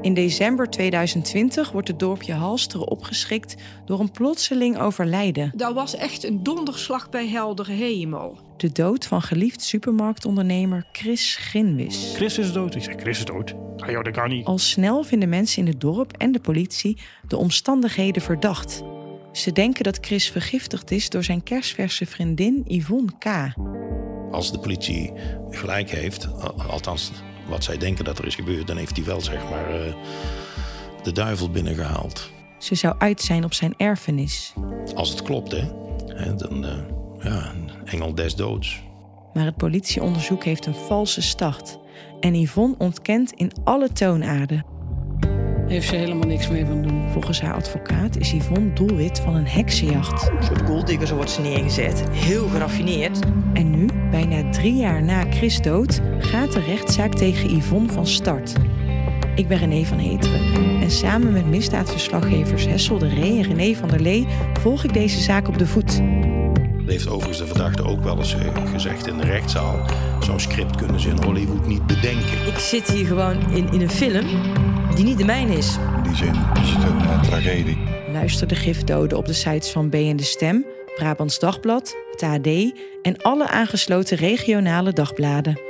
In december 2020 wordt het dorpje Halsteren opgeschrikt door een plotseling overlijden. Dat was echt een donderslag bij heldere hemel. De dood van geliefd supermarktondernemer Chris Ginwis. Chris is dood. Ik zeg, Chris is dood. Ah joh, dat kan niet. Al snel vinden mensen in het dorp en de politie de omstandigheden verdacht. Ze denken dat Chris vergiftigd is door zijn kerstverse vriendin Yvonne K. Als de politie gelijk heeft, althans wat zij denken dat er is gebeurd, dan heeft hij wel zeg maar uh, de duivel binnengehaald. Ze zou uit zijn op zijn erfenis. Als het klopt, hè? hè dan, uh, ja, een engel des doods. Maar het politieonderzoek heeft een valse start. En Yvonne ontkent in alle toonaarden. Heeft ze helemaal niks mee van doen. Volgens haar advocaat is Yvonne doelwit van een heksenjacht. Een soort golddigger wordt ze neergezet. Heel geraffineerd. En nu, bijna drie jaar na Chris dood, gaat de rechtszaak tegen Yvonne van start. Ik ben René van Heteren en samen met misdaadverslaggevers Hessel de Ree en René van der Lee volg ik deze zaak op de voet. Heeft overigens de verdachte ook wel eens gezegd in de rechtszaal. Zo'n script kunnen ze in Hollywood niet bedenken. Ik zit hier gewoon in, in een film die niet de mijne is. In die zin is het een uh, tragedie. Luister de gifdoden op de sites van B en de Stem, Brabants Dagblad, het AD en alle aangesloten regionale dagbladen.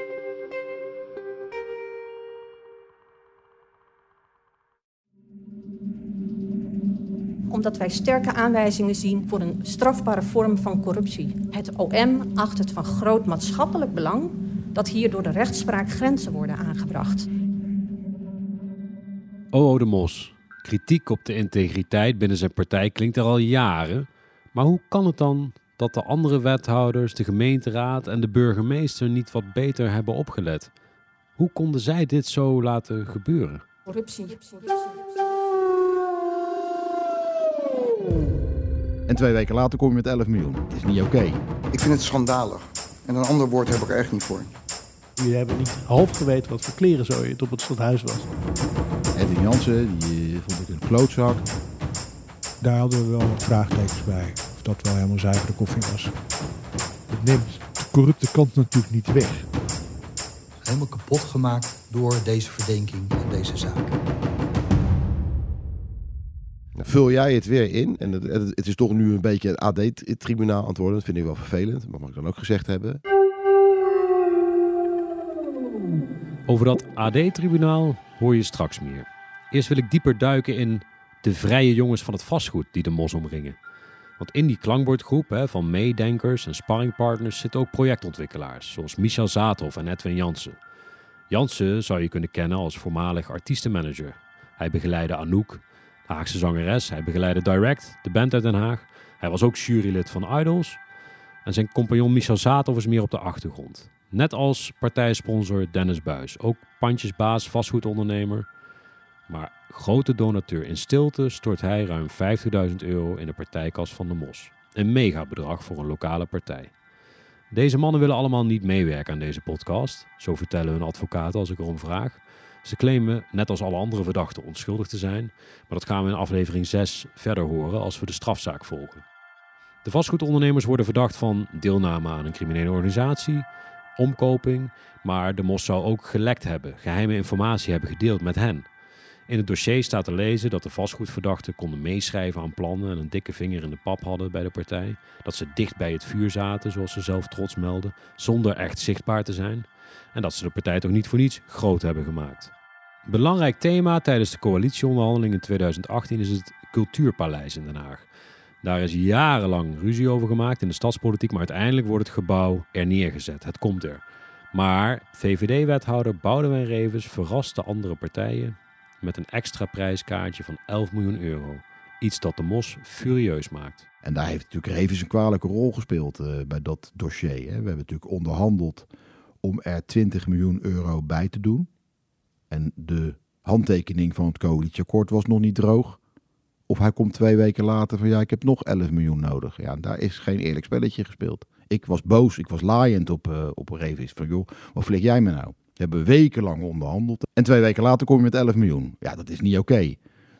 omdat wij sterke aanwijzingen zien voor een strafbare vorm van corruptie. Het OM acht het van groot maatschappelijk belang dat hier door de rechtspraak grenzen worden aangebracht. O.O. de Mos. Kritiek op de integriteit binnen zijn partij klinkt er al jaren. Maar hoe kan het dan dat de andere wethouders, de gemeenteraad en de burgemeester niet wat beter hebben opgelet? Hoe konden zij dit zo laten gebeuren? Corruptie. En twee weken later kom je met 11 miljoen. Dat is niet oké. Ik vind het schandalig. En een ander woord heb ik er echt niet voor. Jullie hebben niet half geweten wat voor kleren zo het op het stadhuis was. Edwin Jansen, die vond ik een klootzak. Daar hadden we wel wat vraagtekens bij. Of dat wel helemaal zuivere koffie was. Het neemt de corrupte kant natuurlijk niet weg. Helemaal kapot gemaakt door deze verdenking en deze zaak. Vul jij het weer in, en het, het is toch nu een beetje een AD-tribunaal antwoorden. Dat vind ik wel vervelend, maar mag ik dan ook gezegd hebben. Over dat AD-tribunaal hoor je straks meer. Eerst wil ik dieper duiken in de vrije jongens van het vastgoed die de mos omringen. Want in die klankbordgroep hè, van meedenkers en sparringpartners zitten ook projectontwikkelaars, zoals Michel Zaathoff en Edwin Jansen. Jansen zou je kunnen kennen als voormalig artiestenmanager. Hij begeleidde Anouk, de Haagse zangeres. Hij begeleidde Direct, de band uit Den Haag. Hij was ook jurylid van Idols. En zijn compagnon Michel Zaathoff is meer op de achtergrond. Net als partijsponsor Dennis Buis, ook pandjesbaas, vastgoedondernemer. Maar grote donateur in stilte stort hij ruim 50.000 euro in de partijkas van de Mos. Een megabedrag voor een lokale partij. Deze mannen willen allemaal niet meewerken aan deze podcast, zo vertellen hun advocaten als ik erom vraag. Ze claimen, net als alle andere verdachten, onschuldig te zijn, maar dat gaan we in aflevering 6 verder horen als we de strafzaak volgen. De vastgoedondernemers worden verdacht van deelname aan een criminele organisatie, omkoping, maar de Mos zou ook gelekt hebben, geheime informatie hebben gedeeld met hen. In het dossier staat te lezen dat de vastgoedverdachten konden meeschrijven aan plannen en een dikke vinger in de pap hadden bij de partij. Dat ze dicht bij het vuur zaten, zoals ze zelf trots melden, zonder echt zichtbaar te zijn. En dat ze de partij toch niet voor niets groot hebben gemaakt. Belangrijk thema tijdens de coalitieonderhandeling in 2018 is het Cultuurpaleis in Den Haag. Daar is jarenlang ruzie over gemaakt in de stadspolitiek, maar uiteindelijk wordt het gebouw er neergezet. Het komt er. Maar VVD-wethouder Boudewijn Revens verrast de andere partijen met een extra prijskaartje van 11 miljoen euro. Iets dat de Mos furieus maakt. En daar heeft natuurlijk Revens een kwalijke rol gespeeld uh, bij dat dossier. Hè. We hebben natuurlijk onderhandeld om er 20 miljoen euro bij te doen. En de handtekening van het coalitieakkoord was nog niet droog Of hij komt twee weken later van ja, ik heb nog 11 miljoen nodig. Ja, daar is geen eerlijk spelletje gespeeld. Ik was boos, ik was laaiend op, uh, op Revis. Van joh, wat vlieg jij me nou? We hebben wekenlang onderhandeld. En twee weken later kom je met 11 miljoen. Ja, dat is niet oké.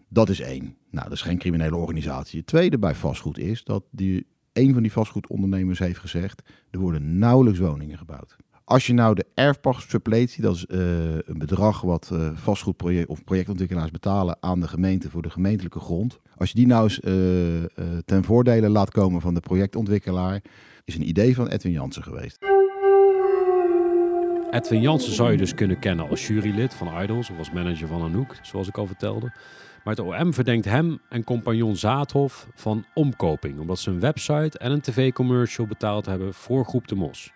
Dat is één. Nou, dat is geen criminele organisatie. Het tweede bij vastgoed is dat die, een van die vastgoedondernemers heeft gezegd... er worden nauwelijks woningen gebouwd. Als je nou de erfpachtsuppletie, dat is uh, een bedrag wat uh, vastgoedproject of projectontwikkelaars betalen aan de gemeente voor de gemeentelijke grond. Als je die nou eens uh, ten voordele laat komen van de projectontwikkelaar, is een idee van Edwin Jansen geweest. Edwin Jansen zou je dus kunnen kennen als jurylid van Idols of als manager van Anouk, zoals ik al vertelde. Maar het OM verdenkt hem en compagnon Zaathof van omkoping, omdat ze een website en een tv-commercial betaald hebben voor Groep de Mos.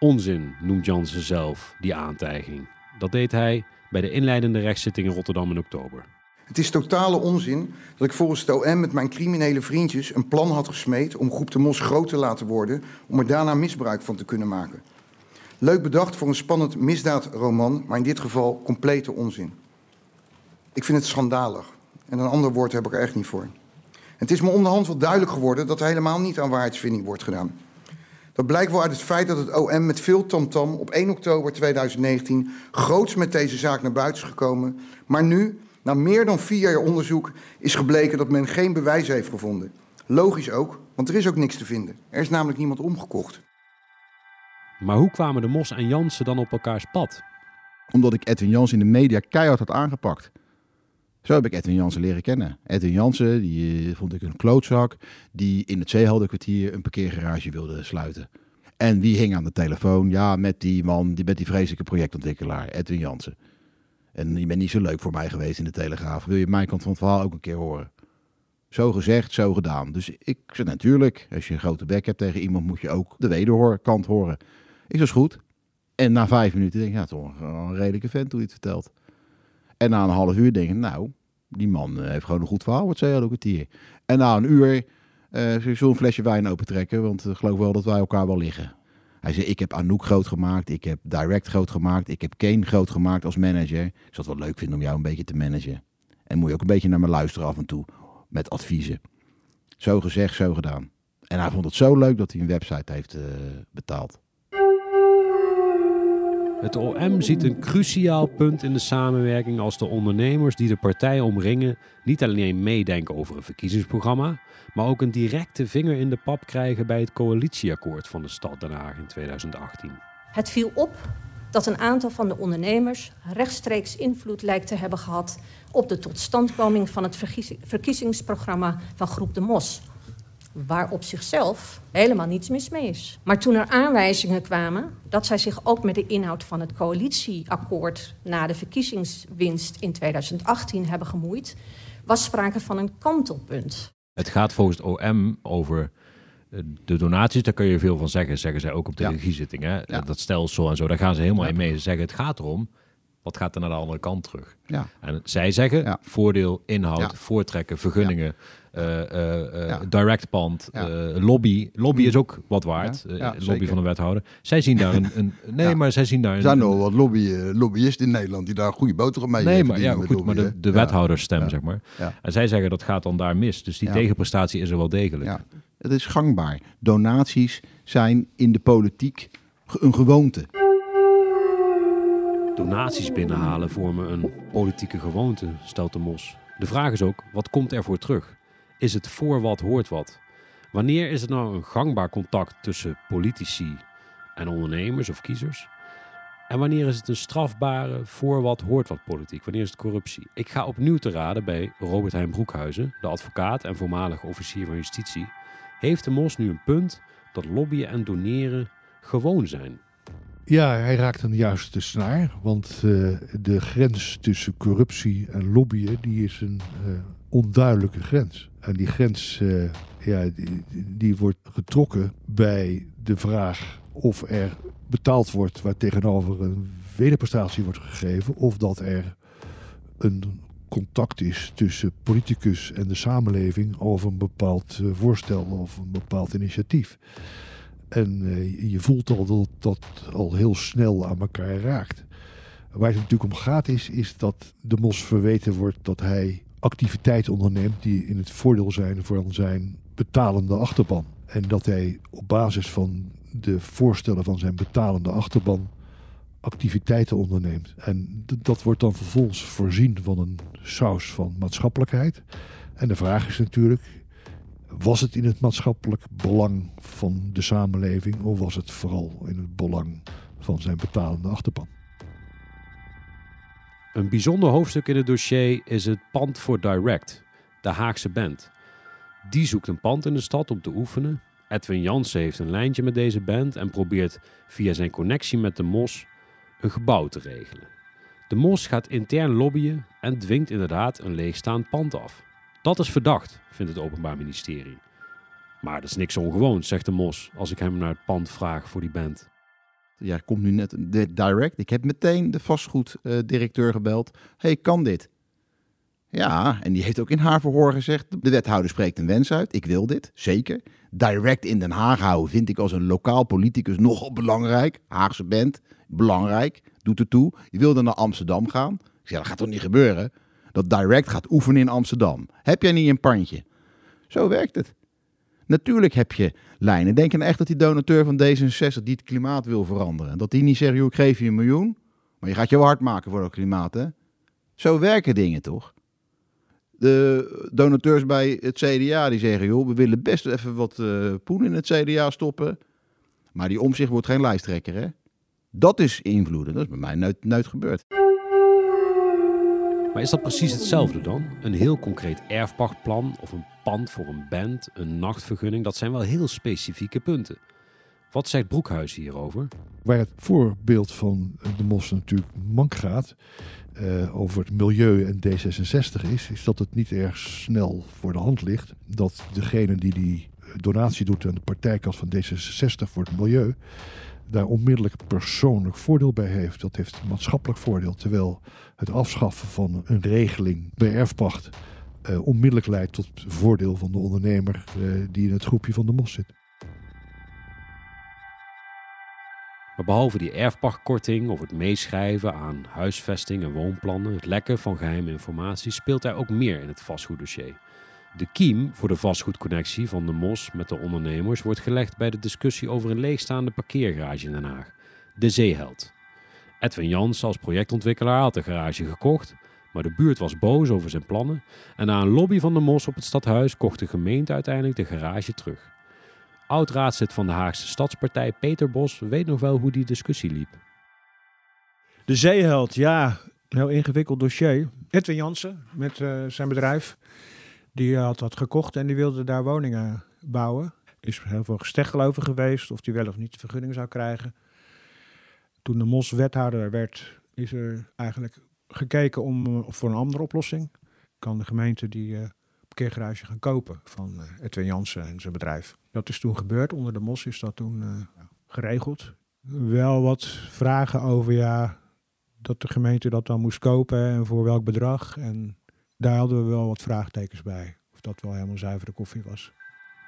Onzin noemt Jansen zelf die aantijging. Dat deed hij bij de inleidende rechtszitting in Rotterdam in oktober. Het is totale onzin dat ik volgens het OM met mijn criminele vriendjes een plan had gesmeed om Groep de Mos groot te laten worden om er daarna misbruik van te kunnen maken. Leuk bedacht voor een spannend misdaadroman, maar in dit geval complete onzin. Ik vind het schandalig. En een ander woord heb ik er echt niet voor. Het is me onderhand wel duidelijk geworden dat er helemaal niet aan waarheidsvinding wordt gedaan. Dat blijkt wel uit het feit dat het OM met veel tamtam op 1 oktober 2019 groots met deze zaak naar buiten is gekomen. Maar nu, na meer dan vier jaar onderzoek, is gebleken dat men geen bewijs heeft gevonden. Logisch ook, want er is ook niks te vinden. Er is namelijk niemand omgekocht. Maar hoe kwamen de Mos en Jansen dan op elkaars pad? Omdat ik Edwin Jansen in de media keihard had aangepakt. Zo heb ik Edwin Jansen leren kennen. Edwin Jansen, die eh, vond ik een klootzak, die in het Zeeheldenkwartier een parkeergarage wilde sluiten. En wie hing aan de telefoon? Ja, met die man, die, met die vreselijke projectontwikkelaar, Edwin Jansen. En je bent niet zo leuk voor mij geweest in de Telegraaf. Wil je mijn kant van het verhaal ook een keer horen? Zo gezegd, zo gedaan. Dus ik zei natuurlijk, als je een grote bek hebt tegen iemand, moet je ook de wederkant horen. Ik was goed. En na vijf minuten denk ik, ja, toch een redelijke vent hoe je het vertelt. En na een half uur denk ik, nou, die man eh, heeft gewoon een goed verhaal, wordt zei ook het hier. En na een uur uh, ik zo'n flesje wijn opentrekken, want ik geloof wel dat wij elkaar wel liggen. Hij zei, ik heb Anouk groot gemaakt, ik heb Direct groot gemaakt, ik heb Kane groot gemaakt als manager. Ik zou het wel leuk vinden om jou een beetje te managen. En moet je ook een beetje naar me luisteren af en toe, met adviezen. Zo gezegd, zo gedaan. En hij vond het zo leuk dat hij een website heeft uh, betaald. Het OM ziet een cruciaal punt in de samenwerking als de ondernemers die de partij omringen niet alleen meedenken over een verkiezingsprogramma, maar ook een directe vinger in de pap krijgen bij het coalitieakkoord van de stad Den Haag in 2018. Het viel op dat een aantal van de ondernemers rechtstreeks invloed lijkt te hebben gehad op de totstandkoming van het verkiezingsprogramma van Groep de Mos waar op zichzelf helemaal niets mis mee is. Maar toen er aanwijzingen kwamen dat zij zich ook met de inhoud van het coalitieakkoord na de verkiezingswinst in 2018 hebben gemoeid, was sprake van een kantelpunt. Het gaat volgens het OM over eh, de donaties, daar kun je veel van zeggen, zeggen zij ook op de ja. regiezitting. Hè? Dat stelsel en zo, daar gaan ze helemaal in mee. Ze zeggen het gaat erom, wat gaat er naar de andere kant terug? Ja. En zij zeggen voordeel, inhoud, voortrekken, vergunningen. Uh, direct pand, lobby. Lobby is ook wat waard. lobby van een wethouder. Zij zien daar een. een nee, maar zij zien daar. Er zijn wat lobby, lobbyisten in Nederland die daar goede boterham mee Nee, maar, ja, goed, maar de, de wethouderstem, zeg maar. En zij zeggen dat gaat dan daar mis. Dus die tegenprestatie is er wel degelijk. Het is gangbaar. Donaties zijn in de politiek een gewoonte. Donaties binnenhalen vormen een politieke gewoonte, stelt de Mos. De vraag is ook, wat komt er voor terug? Is het voor wat hoort wat? Wanneer is het nou een gangbaar contact tussen politici en ondernemers of kiezers? En wanneer is het een strafbare voor wat hoort wat politiek? Wanneer is het corruptie? Ik ga opnieuw te raden bij Robert Heijn Broekhuizen, de advocaat en voormalig officier van justitie. Heeft de Mos nu een punt dat lobbyen en doneren gewoon zijn? Ja, hij raakt een juiste snaar. Want uh, de grens tussen corruptie en lobbyen die is een uh, onduidelijke grens. En die grens uh, ja, die, die, wordt getrokken bij de vraag of er betaald wordt waar tegenover een wederprestatie wordt gegeven. Of dat er een contact is tussen politicus en de samenleving over een bepaald voorstel of een bepaald initiatief. En uh, je voelt al dat dat al heel snel aan elkaar raakt. Waar het natuurlijk om gaat is, is dat de mos verweten wordt dat hij activiteiten onderneemt die in het voordeel zijn van zijn betalende achterban. En dat hij op basis van de voorstellen van zijn betalende achterban activiteiten onderneemt. En dat wordt dan vervolgens voorzien van een saus van maatschappelijkheid. En de vraag is natuurlijk, was het in het maatschappelijk belang van de samenleving of was het vooral in het belang van zijn betalende achterban? Een bijzonder hoofdstuk in het dossier is het pand voor Direct, de Haagse band. Die zoekt een pand in de stad om te oefenen. Edwin Jansen heeft een lijntje met deze band en probeert via zijn connectie met de MOS een gebouw te regelen. De MOS gaat intern lobbyen en dwingt inderdaad een leegstaand pand af. Dat is verdacht, vindt het Openbaar Ministerie. Maar dat is niks ongewoons, zegt de MOS als ik hem naar het pand vraag voor die band. Ja, komt nu net direct. Ik heb meteen de vastgoeddirecteur gebeld. hey, kan dit? Ja, en die heeft ook in haar verhoor gezegd: de wethouder spreekt een wens uit. Ik wil dit, zeker. Direct in Den Haag houden vind ik als een lokaal politicus nogal belangrijk. Haagse band, belangrijk. Doet er toe. Je wilde naar Amsterdam gaan. Ik dat gaat toch niet gebeuren? Dat Direct gaat oefenen in Amsterdam. Heb jij niet een pandje? Zo werkt het. Natuurlijk heb je lijnen. Denk je nou echt dat die donateur van D66 die het klimaat wil veranderen, dat die niet zegt, ik geef je een miljoen, maar je gaat je wel hard maken voor het klimaat, hè? Zo werken dingen toch? De donateurs bij het CDA die zeggen, joh, we willen best even wat uh, poen in het CDA stoppen, maar die omzicht wordt geen lijsttrekker, hè? Dat is invloeden. Dat is bij mij nooit, nooit gebeurd. Maar is dat precies hetzelfde dan? Een heel concreet erfpachtplan of een pand voor een band, een nachtvergunning, dat zijn wel heel specifieke punten. Wat zegt Broekhuis hierover? Waar het voorbeeld van de Mos natuurlijk mank gaat, uh, over het milieu en D66 is, is dat het niet erg snel voor de hand ligt dat degene die die donatie doet aan de partijkas van D66 voor het milieu, daar onmiddellijk persoonlijk voordeel bij heeft. Dat heeft maatschappelijk voordeel. Terwijl het afschaffen van een regeling bij erfpacht uh, onmiddellijk leidt tot voordeel van de ondernemer uh, die in het groepje van de mos zit. Maar behalve die erfpachtkorting of het meeschrijven aan huisvesting en woonplannen, het lekken van geheime informatie, speelt er ook meer in het vastgoeddossier. De kiem voor de vastgoedconnectie van de MOS met de ondernemers wordt gelegd bij de discussie over een leegstaande parkeergarage in Den Haag, de Zeeheld. Edwin Jans als projectontwikkelaar had de garage gekocht, maar de buurt was boos over zijn plannen en na een lobby van de MOS op het stadhuis kocht de gemeente uiteindelijk de garage terug. Oud-raadslid van de Haagse Stadspartij Peter Bos weet nog wel hoe die discussie liep. De Zeeheld, ja, heel ingewikkeld dossier. Edwin Jansen met uh, zijn bedrijf die had dat gekocht en die wilde daar woningen bouwen. Is heel veel gesteggel over geweest of die wel of niet de vergunning zou krijgen. Toen de MOS wethouder werd, is er eigenlijk gekeken om, eh, voor een andere oplossing. Kan de gemeente die uh, parkeergarage gaan kopen van uh, Edwin Jansen en zijn bedrijf. Dat is toen gebeurd. Onder de MOS is dat toen geregeld. Wel wat vragen over ja, dat de gemeente dat dan moest kopen en voor welk bedrag. En daar hadden we wel wat vraagtekens bij. Of dat wel helemaal zuivere koffie was.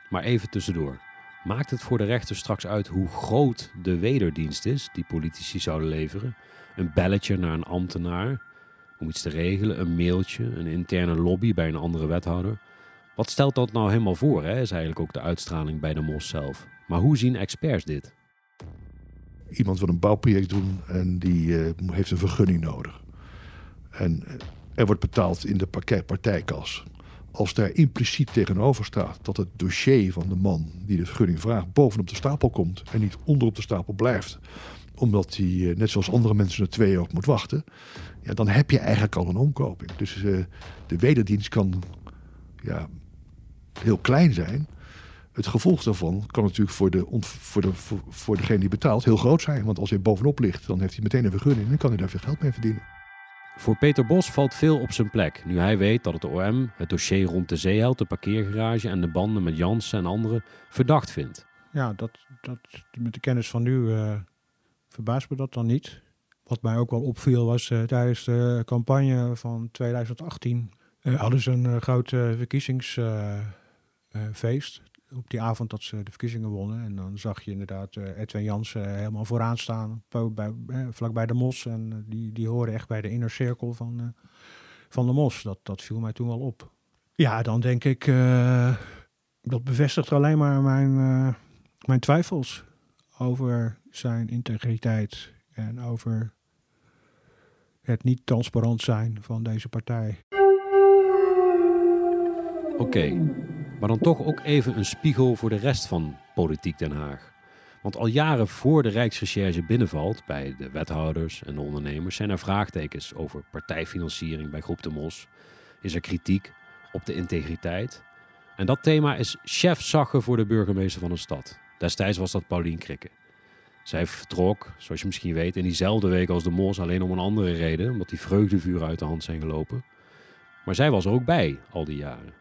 Maar even tussendoor. Maakt het voor de rechter straks uit hoe groot de wederdienst is die politici zouden leveren? Een belletje naar een ambtenaar om iets te regelen, een mailtje, een interne lobby bij een andere wethouder. Wat stelt dat nou helemaal voor, hè? is eigenlijk ook de uitstraling bij de MOS zelf. Maar hoe zien experts dit? Iemand wil een bouwproject doen en die uh, heeft een vergunning nodig. En uh, er wordt betaald in de partijkas. Als daar impliciet tegenover staat dat het dossier van de man die de vergunning vraagt bovenop de stapel komt en niet onderop de stapel blijft, omdat hij, uh, net zoals andere mensen, er twee jaar op moet wachten, ja, dan heb je eigenlijk al een omkoping. Dus uh, de wederdienst kan ja, heel klein zijn. Het gevolg daarvan kan natuurlijk voor, de, voor, de, voor, voor degene die betaalt heel groot zijn. Want als hij bovenop ligt, dan heeft hij meteen een vergunning en kan hij daar veel geld mee verdienen. Voor Peter Bos valt veel op zijn plek, nu hij weet dat het OM het dossier rond de Zeeheld, de parkeergarage en de banden met Jansen en anderen verdacht vindt. Ja, dat, dat, met de kennis van nu uh, verbaast me dat dan niet. Wat mij ook wel opviel was uh, tijdens de campagne van 2018 uh, hadden ze een groot verkiezingsfeest. Op die avond dat ze de verkiezingen wonnen. En dan zag je inderdaad Edwin Jansen helemaal vooraan staan, bij, vlakbij de Mos. En die, die horen echt bij de inner cirkel van, van de Mos. Dat, dat viel mij toen wel op. Ja, dan denk ik, dat bevestigt alleen maar mijn, mijn twijfels over zijn integriteit en over het niet transparant zijn van deze partij. Oké, maar dan toch ook even een spiegel voor de rest van politiek Den Haag. Want al jaren voor de Rijksrecherche binnenvalt bij de wethouders en de ondernemers zijn er vraagtekens over partijfinanciering bij Groep de Mos. Is er kritiek op de integriteit? En dat thema is chefzagge voor de burgemeester van een stad. Destijds was dat Paulien Krikke. Zij vertrok, zoals je misschien weet, in diezelfde week als de Mos alleen om een andere reden, omdat die vreugdevuren uit de hand zijn gelopen. Maar zij was er ook bij al die jaren.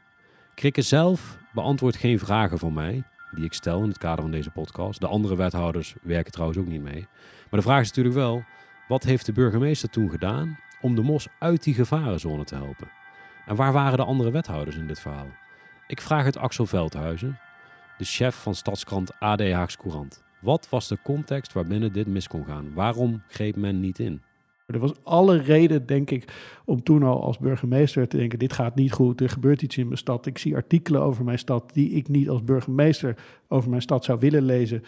Krikke zelf beantwoordt geen vragen van mij, die ik stel in het kader van deze podcast. De andere wethouders werken trouwens ook niet mee. Maar de vraag is natuurlijk wel, wat heeft de burgemeester toen gedaan om de Mos uit die gevarenzone te helpen? En waar waren de andere wethouders in dit verhaal? Ik vraag het Axel Veldhuizen, de chef van stadskrant AD Haags Courant. Wat was de context waarbinnen dit mis kon gaan? Waarom greep men niet in? Er was alle reden, denk ik, om toen al als burgemeester te denken: dit gaat niet goed, er gebeurt iets in mijn stad. Ik zie artikelen over mijn stad die ik niet als burgemeester over mijn stad zou willen lezen.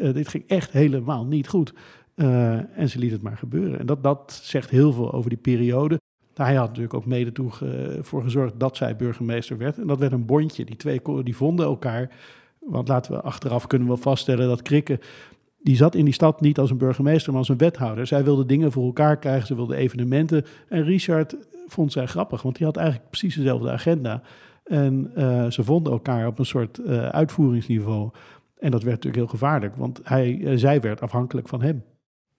Uh, dit ging echt helemaal niet goed. Uh, en ze liet het maar gebeuren. En dat, dat zegt heel veel over die periode. Hij had natuurlijk ook mede toe voor gezorgd dat zij burgemeester werd. En dat werd een bondje. Die twee die vonden elkaar. Want laten we achteraf kunnen we vaststellen dat Krikke die zat in die stad niet als een burgemeester, maar als een wethouder. Zij wilde dingen voor elkaar krijgen, ze wilde evenementen. En Richard vond zij grappig, want die had eigenlijk precies dezelfde agenda. En uh, ze vonden elkaar op een soort uh, uitvoeringsniveau. En dat werd natuurlijk heel gevaarlijk, want hij, uh, zij werd afhankelijk van hem.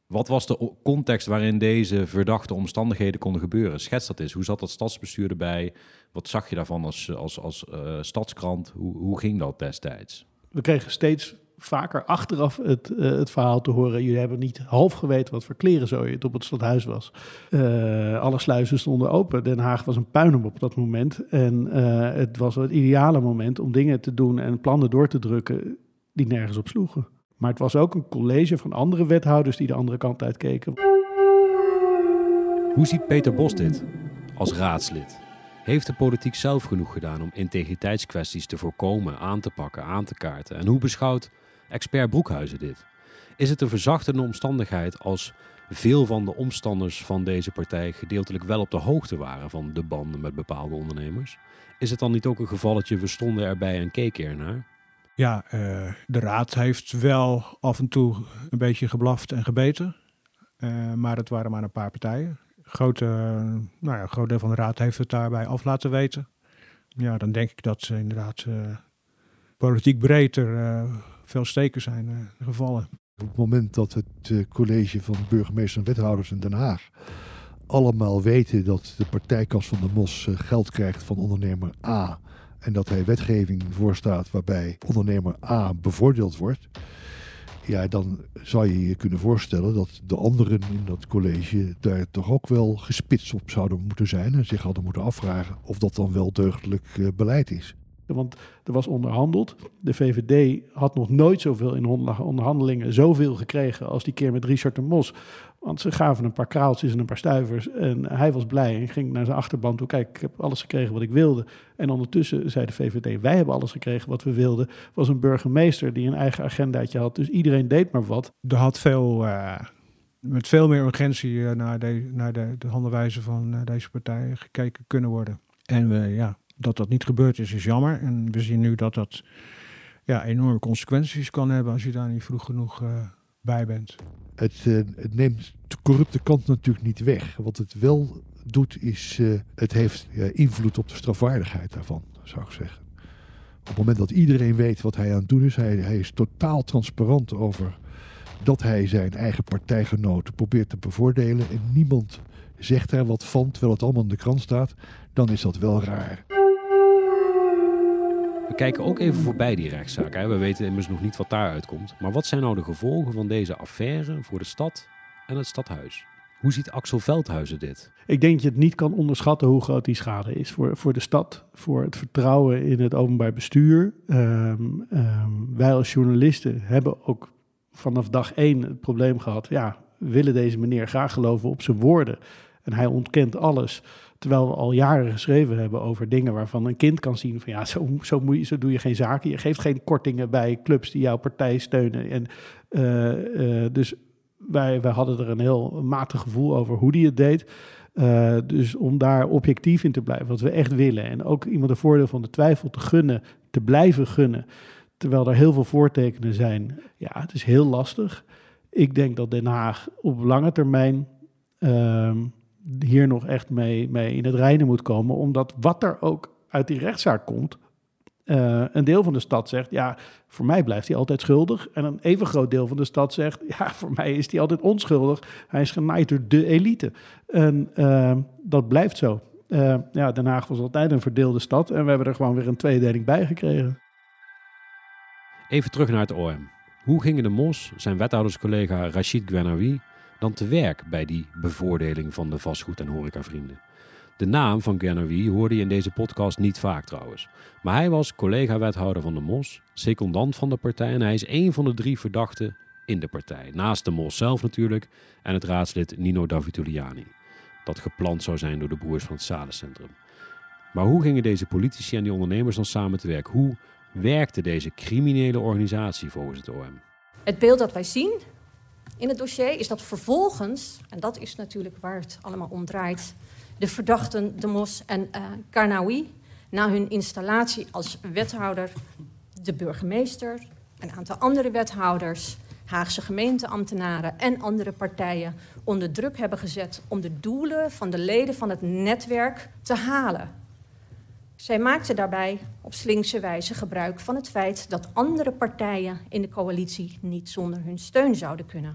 Wat was de context waarin deze verdachte omstandigheden konden gebeuren? Schets dat eens. Hoe zat dat stadsbestuur erbij? Wat zag je daarvan als, als, als stadskrant? Hoe, hoe ging dat destijds? We kregen steeds vaker achteraf het, uh, het verhaal te horen. Jullie hebben niet half geweten wat voor klerenzooi het op het stadhuis was. Uh, alle sluizen stonden open. Den Haag was een puinhoop op dat moment. En uh, het was het ideale moment om dingen te doen en plannen door te drukken die nergens op sloegen. Maar het was ook een college van andere wethouders die de andere kant uitkeken. Hoe ziet Peter Bos dit als raadslid? Heeft de politiek zelf genoeg gedaan om integriteitskwesties te voorkomen, aan te pakken, aan te kaarten? En hoe beschouwt expert Broekhuizen dit? Is het een verzachtende omstandigheid als veel van de omstanders van deze partij gedeeltelijk wel op de hoogte waren van de banden met bepaalde ondernemers? Is het dan niet ook een gevalletje, we stonden erbij en keken ernaar? Ja, uh, de raad heeft wel af en toe een beetje geblaft en gebeten. Uh, maar het waren maar een paar partijen. Grote, nou ja, een groot deel van de raad heeft het daarbij af laten weten. Ja, dan denk ik dat ze inderdaad politiek breedter veel steken zijn gevallen. Op het moment dat het college van burgemeester en wethouders in Den Haag allemaal weten dat de partijkas van de Mos geld krijgt van ondernemer A en dat hij wetgeving voorstaat waarbij ondernemer A bevoordeeld wordt, ja, dan zou je je kunnen voorstellen dat de anderen in dat college daar toch ook wel gespitst op zouden moeten zijn en zich hadden moeten afvragen of dat dan wel deugdelijk beleid is. Want er was onderhandeld. De VVD had nog nooit zoveel in onderhandelingen zoveel gekregen als die keer met Richard de Mos. Want ze gaven een paar kraaltjes en een paar stuivers. En hij was blij en ging naar zijn achterban toe. Kijk, ik heb alles gekregen wat ik wilde. En ondertussen zei de VVD, wij hebben alles gekregen wat we wilden. was een burgemeester die een eigen agendaatje had. Dus iedereen deed maar wat. Er had veel, uh, met veel meer urgentie uh, naar, de, naar de, de handelwijze van uh, deze partij gekeken kunnen worden. En we, ja, dat dat niet gebeurd is, is jammer. En we zien nu dat dat ja, enorme consequenties kan hebben als je daar niet vroeg genoeg uh, bij bent. Het, uh, het, neemt de corrupte kant natuurlijk niet weg. Wat het wel doet, is uh, het heeft invloed op de strafwaardigheid daarvan, zou ik zeggen. Op het moment dat iedereen weet wat hij aan het doen is, hij, hij is totaal transparant over dat hij zijn eigen partijgenoten probeert te bevoordelen en niemand zegt er wat van terwijl het allemaal in de krant staat, dan is dat wel raar. We kijken ook even voorbij die rechtszaak. Hè. We weten immers nog niet wat daaruit komt. Maar wat zijn nou de gevolgen van deze affaire voor de stad en het stadhuis? Hoe ziet Axel Veldhuizen dit? Ik denk dat je het niet kan onderschatten hoe groot die schade is voor, voor de stad, voor het vertrouwen in het openbaar bestuur. Um, um, wij als journalisten hebben ook vanaf dag één het probleem gehad. Ja, willen deze meneer graag geloven op zijn woorden. En hij ontkent alles Terwijl we al jaren geschreven hebben over dingen waarvan een kind kan zien van ja, zo, zo, moet je, zo doe je geen zaken. Je geeft geen kortingen bij clubs die jouw partij steunen. En, uh, uh, dus wij, wij hadden er een heel matig gevoel over hoe die het deed. Uh, dus om daar objectief in te blijven, wat we echt willen. En ook iemand een voordeel van de twijfel te gunnen, te blijven gunnen. Terwijl er heel veel voortekenen zijn. Ja, het is heel lastig. Ik denk dat Den Haag op lange termijn uh, hier nog echt mee, mee in het reinen moet komen. Omdat wat er ook uit die rechtszaak komt, uh, een deel van de stad zegt, ja, voor mij blijft hij altijd schuldig. En een even groot deel van de stad zegt, ja, voor mij is hij altijd onschuldig. Hij is genaaid door de elite. En uh, dat blijft zo. Uh, ja, Den Haag was altijd een verdeelde stad en we hebben er gewoon weer een tweedeling bij gekregen. Even terug naar het OM. Hoe gingen de Mos, zijn wethouderscollega Rachid Gwenawi, dan te werk bij die bevoordeling van de vastgoed- en horecavrienden? De naam van Gwenawi hoorde je in deze podcast niet vaak trouwens. Maar hij was collega-wethouder van de Mos, secondant van de partij en hij is een van de drie verdachten in de partij. Naast de Mos zelf natuurlijk en het raadslid Nino Davituliani. Dat gepland zou zijn door de broers van het Salencentrum. Maar hoe gingen deze politici en die ondernemers dan samen te werk? Hoe werkte deze criminele organisatie volgens het OM? Het beeld dat wij zien in het dossier is dat vervolgens, en dat is natuurlijk waar het allemaal om draait, de verdachten De Mos en uh, na hun installatie als wethouder, de burgemeester, een aantal andere wethouders, Haagse gemeenteambtenaren en andere partijen onder druk hebben gezet om de doelen van de leden van het netwerk te halen. Zij maakten daarbij op slinkse wijze gebruik van het feit dat andere partijen in de coalitie niet zonder hun steun zouden kunnen.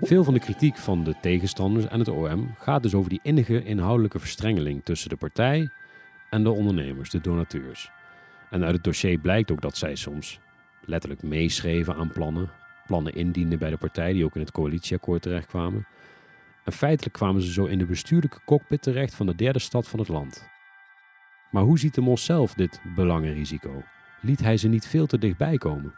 Veel van de kritiek van de tegenstanders en het OM gaat dus over die innige inhoudelijke verstrengeling tussen de partij en de ondernemers, de donateurs. En uit het dossier blijkt ook dat zij soms letterlijk meeschreven aan plannen, plannen indienden bij de partij die ook in het coalitieakkoord terechtkwamen. En feitelijk kwamen ze zo in de bestuurlijke cockpit terecht van de derde stad van het land. Maar hoe ziet de Mos zelf dit belangenrisico? Liet hij ze niet veel te dichtbij komen?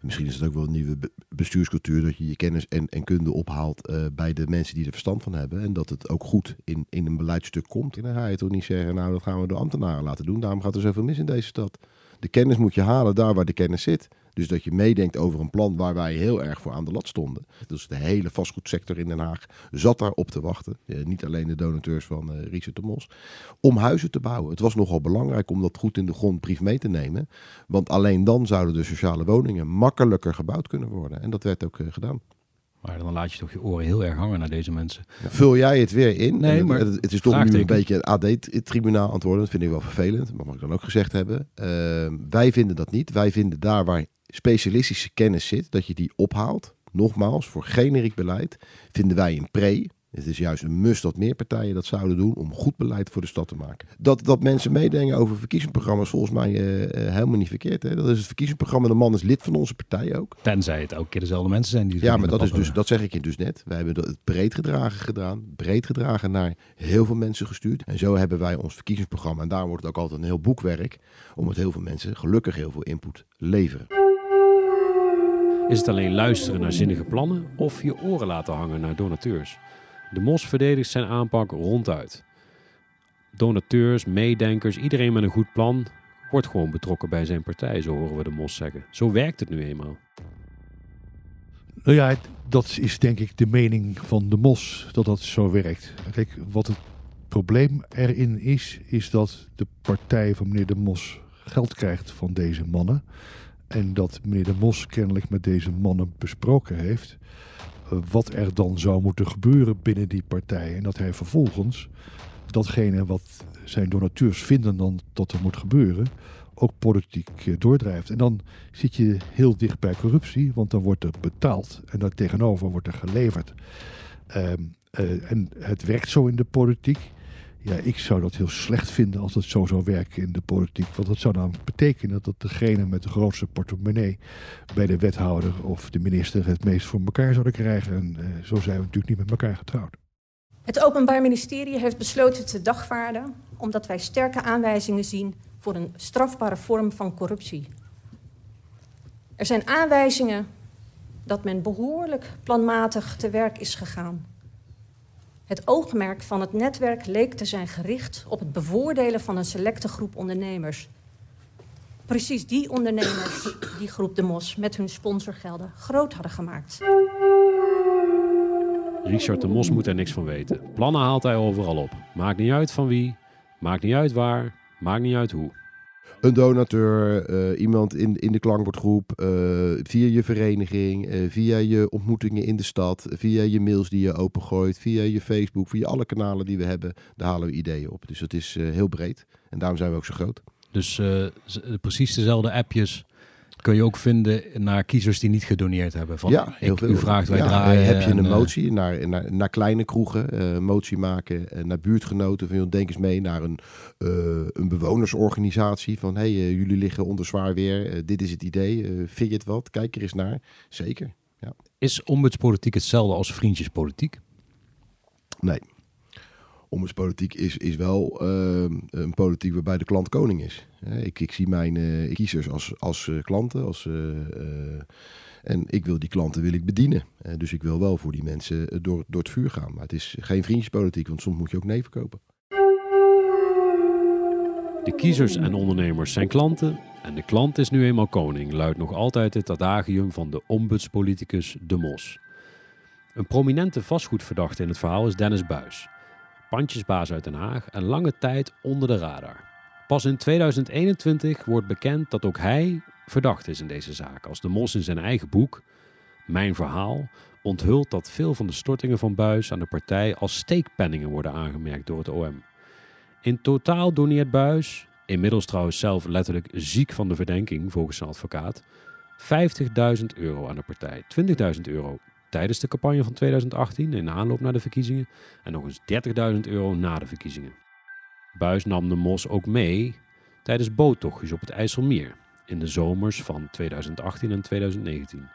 Misschien is het ook wel een nieuwe bestuurscultuur dat je je kennis en, en kunde ophaalt uh, bij de mensen die er verstand van hebben. En dat het ook goed in, in een beleidstuk komt. En dan ga je toch niet zeggen, nou dat gaan we de ambtenaren laten doen. Daarom gaat er zoveel mis in deze stad. De kennis moet je halen daar waar de kennis zit. Dus dat je meedenkt over een plan waar wij heel erg voor aan de lat stonden. Dus de hele vastgoedsector in Den Haag zat daar op te wachten. Eh, niet alleen de donateurs van uh, Richard de Mos. Om huizen te bouwen. Het was nogal belangrijk om dat goed in de grondbrief mee te nemen. Want alleen dan zouden de sociale woningen makkelijker gebouwd kunnen worden. En dat werd ook uh, gedaan. Maar dan laat je toch je oren heel erg hangen naar deze mensen. Ja, vul jij het weer in? Nee, het, maar het, het is toch nu een beetje een AD-tribunaal antwoorden. Dat vind ik wel vervelend. Maar mag ik dan ook gezegd hebben. Uh, wij vinden dat niet. Wij vinden daar waar specialistische kennis zit, dat je die ophaalt. Nogmaals, voor generiek beleid vinden wij een pre. Het is juist een must dat meer partijen dat zouden doen om goed beleid voor de stad te maken. Dat, dat mensen meedenken over verkiezingsprogramma's volgens mij uh, helemaal niet verkeerd. Hè? Dat is het verkiezingsprogramma. De man is lid van onze partij ook. Tenzij het elke keer dezelfde mensen zijn die. Ja, maar dat, is dus, dat zeg ik je dus net. Wij hebben het breed gedragen gedaan. Breed gedragen naar heel veel mensen gestuurd. En zo hebben wij ons verkiezingsprogramma. En daar wordt het ook altijd een heel boekwerk. Omdat heel veel mensen gelukkig heel veel input leveren. Is het alleen luisteren naar zinnige plannen of je oren laten hangen naar donateurs? De Mos verdedigt zijn aanpak ronduit. Donateurs, meedenkers, iedereen met een goed plan wordt gewoon betrokken bij zijn partij, zo horen we de Mos zeggen. Zo werkt het nu eenmaal. Nou ja, dat is denk ik de mening van de Mos, dat dat zo werkt. Kijk, wat het probleem erin is, is dat de partij van meneer de Mos geld krijgt van deze mannen. En dat meneer de Mos kennelijk met deze mannen besproken heeft wat er dan zou moeten gebeuren binnen die partij. En dat hij vervolgens datgene wat zijn donateurs vinden dan dat er moet gebeuren, ook politiek doordrijft. En dan zit je heel dicht bij corruptie, want dan wordt er betaald en daar tegenover wordt er geleverd. Um, uh, en het werkt zo in de politiek. Ja, ik zou dat heel slecht vinden als het zo zou werken in de politiek. Want dat zou dan betekenen dat degene met de grootste portemonnee bij de wethouder of de minister het meest voor elkaar zouden krijgen. En uh, zo zijn we natuurlijk niet met elkaar getrouwd. Het Openbaar Ministerie heeft besloten te dagvaarden omdat wij sterke aanwijzingen zien voor een strafbare vorm van corruptie. Er zijn aanwijzingen dat men behoorlijk planmatig te werk is gegaan Het oogmerk van het netwerk leek te zijn gericht op het bevoordelen van een selecte groep ondernemers. Precies die ondernemers die groep De Mos met hun sponsorgelden groot hadden gemaakt. Richard de Mos moet er niks van weten. Plannen haalt hij overal op. Maakt niet uit van wie, maakt niet uit waar, maakt niet uit hoe. Een donateur, uh, iemand in, in de klankbordgroep, uh, via je vereniging, uh, via je ontmoetingen in de stad, via je mails die je opengooit, via je Facebook, via alle kanalen die we hebben, daar halen we ideeën op. Dus het is heel breed en daarom zijn we ook zo groot. Dus precies dezelfde appjes kun je ook vinden naar kiezers die niet gedoneerd hebben. Van, ja, heel ik, veel. U vraagt, wij ja, draaien. Heb je een en, uh, motie naar, naar, naar kleine kroegen, uh, motie maken, uh, naar buurtgenoten. Van, denk eens mee naar een, een bewonersorganisatie. Van, hé, hey, jullie liggen onder zwaar weer. dit is het idee. vind je het wat? Kijk er eens naar. Zeker, ja. Is ombudspolitiek hetzelfde als vriendjespolitiek? Nee. Ombudspolitiek is, is wel uh, een politiek waarbij de klant koning is. ik, ik zie mijn uh, kiezers als, als uh, klanten. Als, en ik wil die klanten wil ik bedienen. dus ik wil wel voor die mensen door, door het vuur gaan. Maar het is geen vriendjespolitiek, want soms moet je ook nee verkopen. De kiezers en ondernemers zijn klanten. En de klant is nu eenmaal koning, luidt nog altijd het adagium van de ombudspoliticus De Mos. Een prominente vastgoedverdachte in het verhaal is Dennis Buis pandjesbaas uit Den Haag en lange tijd onder de radar. Pas in 2021 wordt bekend dat ook hij verdacht is in deze zaak, als de Mos in zijn eigen boek, Mijn Verhaal, onthult dat veel van de stortingen van Buis aan de partij als steekpenningen worden aangemerkt door het OM. In totaal doneert Buis, inmiddels trouwens zelf letterlijk ziek van de verdenking volgens zijn advocaat, 50.000 euro aan de partij, 20.000 euro tijdens de campagne van 2018 in aanloop naar de verkiezingen en nog eens 30.000 euro na de verkiezingen. Buis nam de Mos ook mee tijdens boottochtjes op het IJsselmeer in de zomers van 2018 en 2019.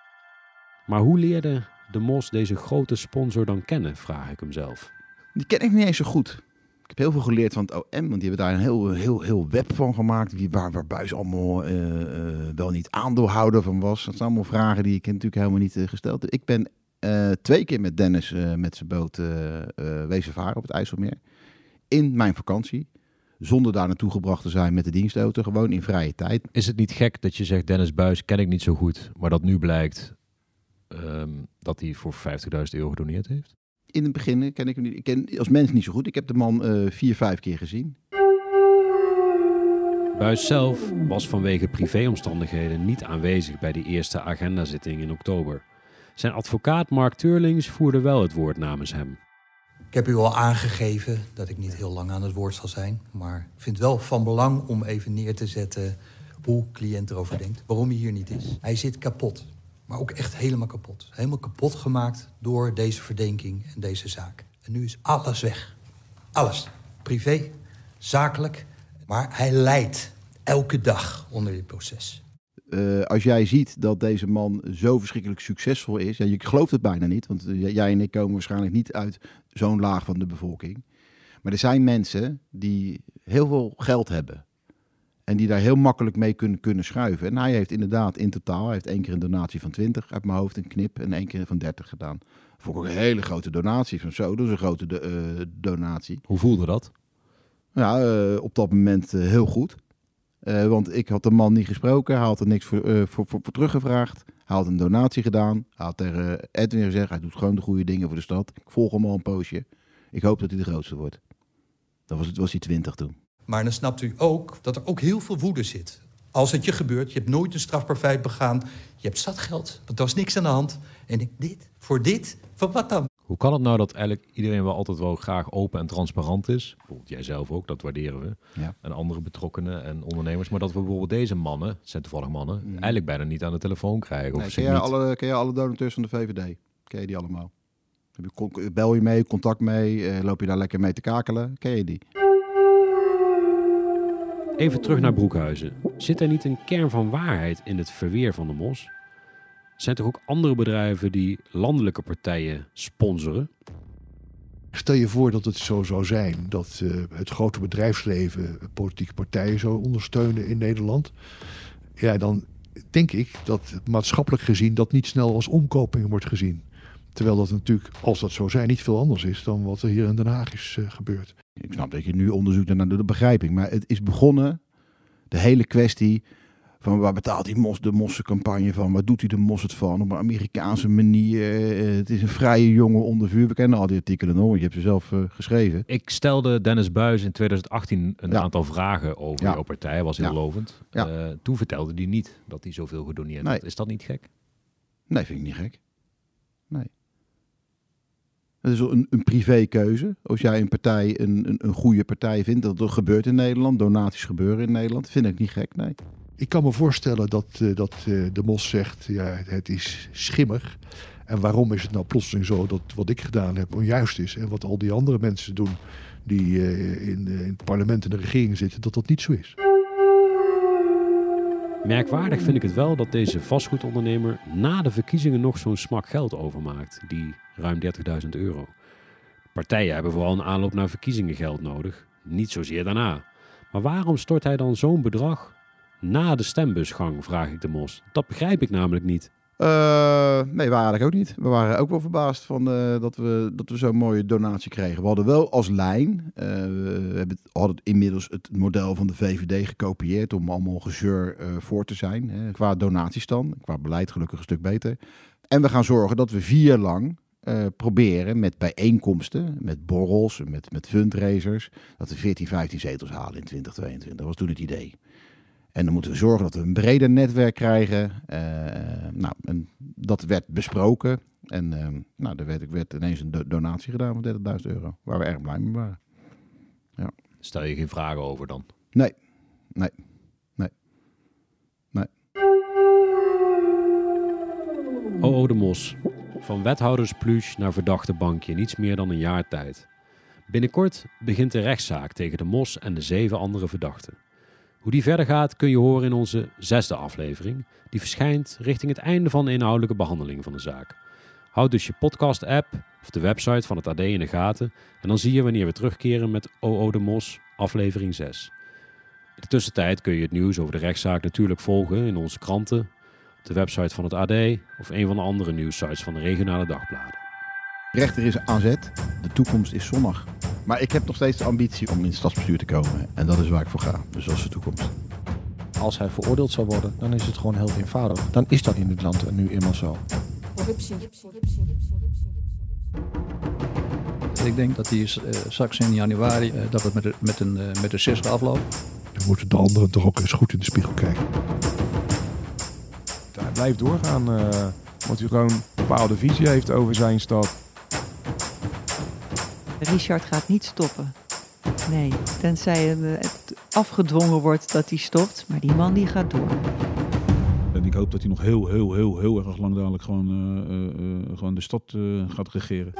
Maar hoe leerde de Mos deze grote sponsor dan kennen, vraag ik hem zelf. Die ken ik niet eens zo goed. Ik heb heel veel geleerd van het OM, want die hebben daar een heel, heel, heel web van gemaakt. Waar, waar Buis allemaal uh, uh, wel niet aandeelhouder van was. Dat zijn allemaal vragen die ik natuurlijk helemaal niet uh, gesteld heb. Ik ben uh, twee keer met Dennis uh, met zijn boot uh, wezen varen op het IJsselmeer. In mijn vakantie. Zonder daar naartoe gebracht te zijn met de dienstauto. Gewoon in vrije tijd. Is het niet gek dat je zegt Dennis Buis ken ik niet zo goed. Maar dat nu blijkt um, dat hij voor 50.000 euro gedoneerd heeft? In het begin ken ik hem niet. Ik ken als mens niet zo goed. Ik heb de man vier, vijf keer gezien. Buis zelf was vanwege privéomstandigheden niet aanwezig bij die eerste agendazitting in oktober. Zijn advocaat Mark Turlings voerde wel het woord namens hem. Ik heb u al aangegeven dat ik niet heel lang aan het woord zal zijn. Maar ik vind het wel van belang om even neer te zetten hoe cliënt erover denkt. Waarom hij hier niet is. Hij zit kapot. Maar ook echt helemaal kapot. Helemaal kapot gemaakt door deze verdenking en deze zaak. En nu is alles weg. Alles. Privé, zakelijk. Maar hij lijdt elke dag onder dit proces. Uh, als jij ziet dat deze man zo verschrikkelijk succesvol is, ja, je gelooft het bijna niet, want uh, jij en ik komen waarschijnlijk niet uit zo'n laag van de bevolking. Maar er zijn mensen die heel veel geld hebben en die daar heel makkelijk mee kunnen, kunnen schuiven. En hij heeft inderdaad in totaal, hij heeft één keer een donatie van 20 uit mijn hoofd, een knip, en één keer van 30 gedaan. Vond ik ook een hele grote donatie van zo, dat is een grote uh, donatie. Hoe voelde dat? Ja, op dat moment heel goed. Uh, want ik had de man niet gesproken, hij had er niks voor, uh, voor, teruggevraagd. Hij had een donatie gedaan. Hij had tegen Edwin gezegd, hij doet gewoon de goede dingen voor de stad. Ik volg hem al een poosje. Ik hoop dat hij de grootste wordt. Dat was, was hij twintig toen. Maar dan snapt u ook dat er ook heel veel woede zit. Als het je gebeurt, je hebt nooit een strafbaar feit begaan. Je hebt zat geld, want er was niks aan de hand. En ik, dit, voor dit, voor wat dan? Hoe kan het nou dat eigenlijk iedereen wel altijd wel graag open en transparant is? Bijvoorbeeld jij zelf ook, dat waarderen we. Ja. En andere betrokkenen en ondernemers. Maar dat we bijvoorbeeld deze mannen, het zijn toevallig mannen, mm. eigenlijk bijna niet aan de telefoon krijgen. Of nee, ken, je niet... alle, ken je alle donateurs van de VVD? Ken je die allemaal? Bel je mee, contact mee, uh, loop je daar lekker mee te kakelen? Ken je die? Even terug naar Broekhuizen. Zit er niet een kern van waarheid in het verweer van de mos? Zijn toch ook andere bedrijven die landelijke partijen sponsoren? Stel je voor dat het zo zou zijn dat uh, het grote bedrijfsleven politieke partijen zou ondersteunen in Nederland. Ja, dan denk ik dat maatschappelijk gezien dat niet snel als omkoping wordt gezien. Terwijl dat natuurlijk, als dat zo zijn, niet veel anders is dan wat er hier in Den Haag is uh, gebeurd. Ik snap dat je nu onderzoek daarna doet, dat begrijp ik. Maar het is begonnen, de hele kwestie van waar betaalt die mos de mossencampagne van? Waar doet hij de mos het van? Op een Amerikaanse manier. Uh, het is een vrije jongen onder vuur. We kennen al die artikelen nog, je hebt ze zelf uh, geschreven. Ik stelde Dennis Buis in 2018 een ja. aantal vragen over ja. jouw partij. was heel ja. lovend. Ja. toen vertelde hij niet dat hij zoveel gedoneerd nee. had. Is dat niet gek? Nee, vind ik niet gek. Nee. Het is een, een privékeuze. Als jij een partij een, een, een, goede partij vindt, dat er gebeurt in Nederland, donaties gebeuren in Nederland, vind ik niet gek, nee. Ik kan me voorstellen dat, uh, dat uh, de Mos zegt, ja, het is schimmig. En waarom is het nou plotseling zo dat wat ik gedaan heb onjuist is en wat al die andere mensen doen die uh, in, in het parlement en de regering zitten, dat dat niet zo is. Merkwaardig vind ik het wel dat deze vastgoedondernemer na de verkiezingen nog zo'n smak geld overmaakt, die ruim 30.000 euro. Partijen hebben vooral een aanloop naar verkiezingen geld nodig, niet zozeer daarna. Maar waarom stort hij dan zo'n bedrag na de stembusgang, vraag ik de Mos. Dat begrijp ik namelijk niet. Uh, nee, we ook niet. We waren ook wel verbaasd van, uh, dat we, dat we zo'n mooie donatie kregen. We hadden wel als lijn, uh, we hebben, hadden inmiddels het model van de VVD gekopieerd om allemaal gezeur voor te zijn. Hè, qua donatiestand, qua beleid gelukkig een stuk beter. En we gaan zorgen dat we vier lang proberen met bijeenkomsten, met borrels, met, met fundraisers, dat we 14, 15 zetels halen in 2022. Dat was toen het idee. En dan moeten we zorgen dat we een breder netwerk krijgen. Uh, nou, en dat werd besproken. En uh, nou, er werd, werd ineens een donatie gedaan van 30.000 euro. Waar we erg blij mee waren. Ja. Stel je geen vragen over dan? Nee, nee, nee, nee. Oh, oh de Mos. Van wethoudersplush naar verdachte bankje. Niets meer dan een jaar tijd. Binnenkort begint de rechtszaak tegen de Mos en de zeven andere verdachten. Hoe die verder gaat kun je horen in onze zesde aflevering. Die verschijnt richting het einde van de inhoudelijke behandeling van de zaak. Houd dus je podcast-app of de website van het AD in de gaten en dan zie je wanneer we terugkeren met OO de Mos, aflevering 6. In de tussentijd kun je het nieuws over de rechtszaak natuurlijk volgen in onze kranten, de website van het AD of een van de andere nieuwssites van de regionale dagbladen. Rechter is zet, de toekomst is zonnig. Maar ik heb nog steeds de ambitie om in het stadsbestuur te komen. En dat is waar ik voor ga. Dus dat is de toekomst. Als hij veroordeeld zou worden, dan is het gewoon heel eenvoudig. Dan is dat in het land nu eenmaal zo. Corruptie. Ik denk dat hij uh, straks in januari uh, dat het met, de, met, een, uh, met een 6 afloopt. Dan moeten de anderen toch ook eens goed in de spiegel kijken. Hij blijft doorgaan, omdat hij gewoon een bepaalde visie heeft over zijn stad. Richard gaat niet stoppen. Nee, tenzij het afgedwongen wordt dat hij stopt. Maar die man die gaat door. En ik hoop dat hij nog heel, heel, heel, heel erg lang dadelijk gewoon, uh, uh, gewoon de stad uh, gaat regeren.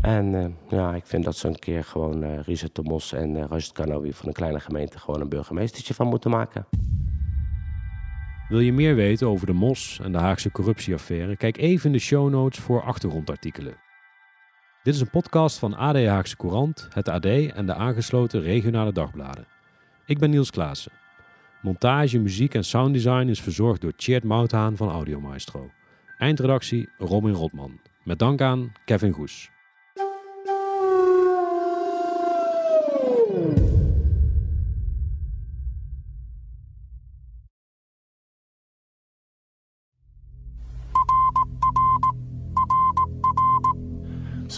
En ja, ik vind dat ze een keer gewoon uh, Richard de Mos en uh, Kanoui van een kleine gemeente gewoon een burgemeestertje van moeten maken. Wil je meer weten over de Mos en de Haagse corruptieaffaire? Kijk even in de show notes voor achtergrondartikelen. Dit is een podcast van AD Haagse Courant, het AD en de aangesloten regionale dagbladen. Ik ben Niels Klaassen. Montage, muziek en sounddesign is verzorgd door Tjeerd Mouthaan van Audio Maestro. Eindredactie Robin Rotman. Met dank aan Kevin Goes.